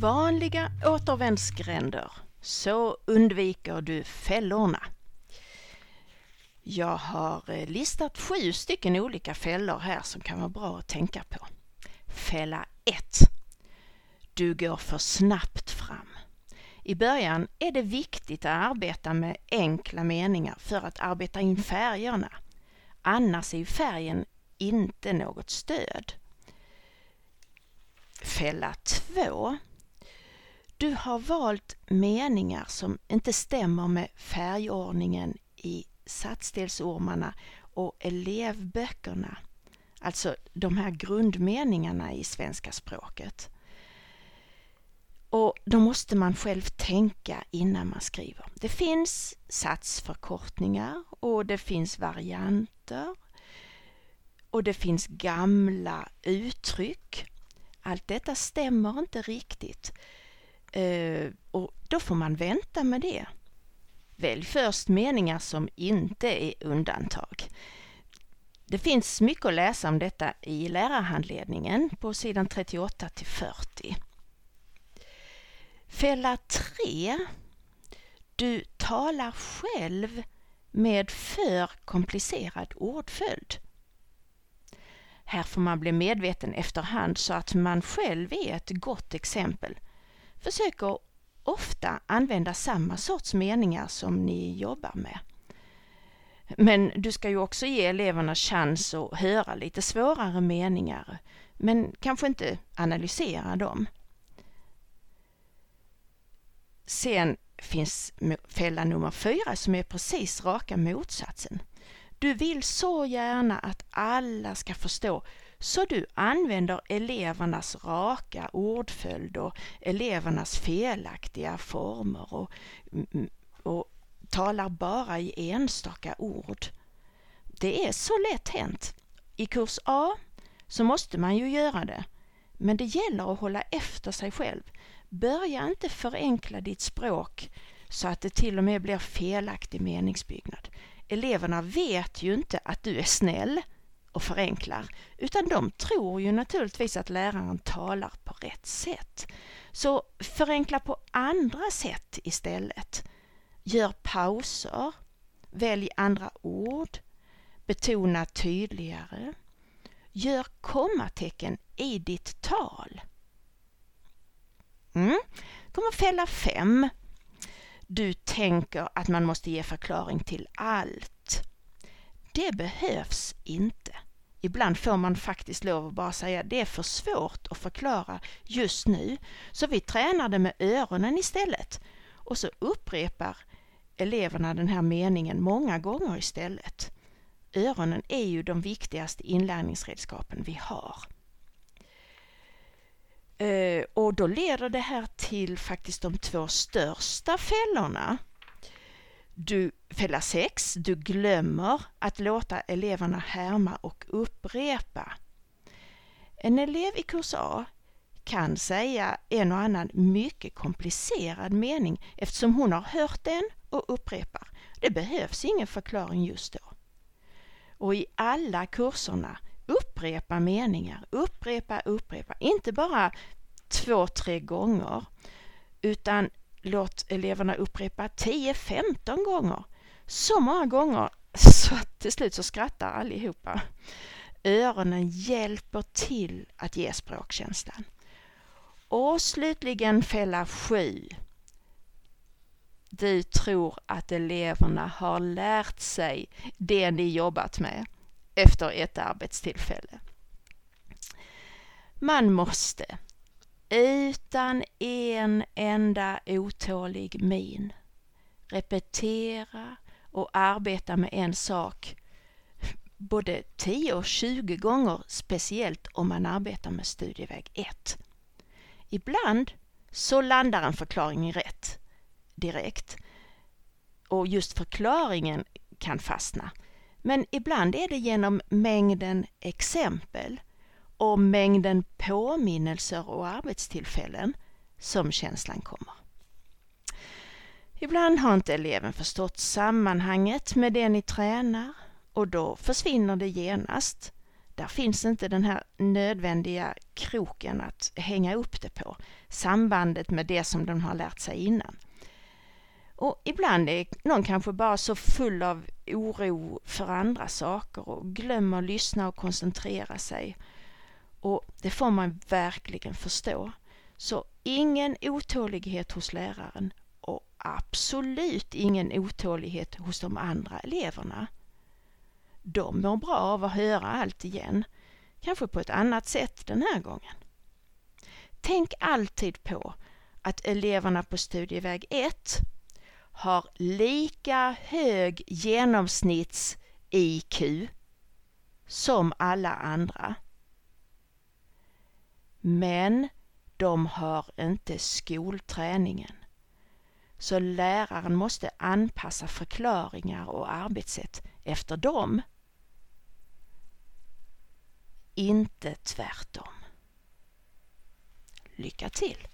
vanliga återvändsgränder så undviker du fällorna. Jag har eh, listat sju stycken olika fällor här som kan vara bra att tänka på. Fälla 1. Du går för snabbt fram. I början är det viktigt att arbeta med enkla meningar för att arbeta in färgerna. Annars är färgen inte något stöd. Fälla 2. Du har valt meningar som inte stämmer med färgordningen i satsdelsormarna och elevböckerna. Alltså de här grundmeningarna i svenska språket. Och då måste man själv tänka innan man skriver. Det finns satsförkortningar och det finns varianter och det finns gamla uttryck. Allt detta stämmer inte riktigt Eh, och då får man vänta med det. Välj först meningar som inte är undantag. Det finns mycket att läsa om detta i lärarhandledningen på sidan 38 till 40. Fälla 3. Du talar själv med för komplicerad ordföljd. Här får man bli medveten efterhand så att man själv är ett gott exempel. Försöker ofta använda samma sorts meningar som ni jobbar med. Men du ska ju också ge eleverna chans att höra lite svårare meningar, men kanske inte analysera dem. Sen finns fälla nummer fyra som är precis raka motsatsen. Du vill så gärna att alla ska förstå så du använder elevernas raka ordföljd och elevernas felaktiga former och, mm, mm, och talar bara i enstaka ord. Det är så lätt hänt. I kurs A så måste man ju göra det, men det gäller att hålla efter sig själv. Börja inte förenkla ditt språk så att det till och med blir felaktig meningsbyggnad. Eleverna vet ju inte att du är snäll och förenklar, utan de tror ju naturligtvis att läraren talar på rätt sätt. Så förenkla på andra sätt istället. Gör pauser, välj andra ord, betona tydligare. Gör kommatecken i ditt tal. Mm. kommer fälla fem. Du tänker att man måste ge förklaring till allt. Det behövs inte. Ibland får man faktiskt lov att bara säga det är för svårt att förklara just nu, så vi tränar det med öronen istället. Och så upprepar eleverna den här meningen många gånger istället. Öronen är ju de viktigaste inlärningsredskapen vi har. Eh, och då leder det här till faktiskt de två största fällorna. Du, fälla 6. Du glömmer att låta eleverna härma och upprepa. En elev i kurs A kan säga en och annan mycket komplicerad mening eftersom hon har hört den och upprepar. Det behövs ingen förklaring just då. Och i alla kurserna upprepa meningar, upprepa, upprepa. Inte bara två, tre gånger utan låt eleverna upprepa 10-15 gånger. Så många gånger så att till slut så skrattar allihopa. Öronen hjälper till att ge språkkänslan. Och slutligen fälla 7. Du tror att eleverna har lärt sig det ni jobbat med efter ett arbetstillfälle. Man måste utan en enda otålig min repetera och arbeta med en sak både 10 och 20 gånger, speciellt om man arbetar med studieväg 1. Ibland så landar en förklaring rätt direkt och just förklaringen kan fastna. Men ibland är det genom mängden exempel och mängden påminnelser och arbetstillfällen som känslan kommer. Ibland har inte eleven förstått sammanhanget med det ni tränar och då försvinner det genast. där finns inte den här nödvändiga kroken att hänga upp det på, sambandet med det som de har lärt sig innan. Och ibland är någon kanske bara så full av oro för andra saker och glömmer lyssna och koncentrera sig. Och det får man verkligen förstå. Så ingen otålighet hos läraren och absolut ingen otålighet hos de andra eleverna. De mår bra av att höra allt igen, kanske på ett annat sätt den här gången. Tänk alltid på att eleverna på studieväg 1 har lika hög genomsnitts-IQ som alla andra. Men de har inte skolträningen. Så läraren måste anpassa förklaringar och arbetssätt efter dem. Inte tvärtom. Lycka till!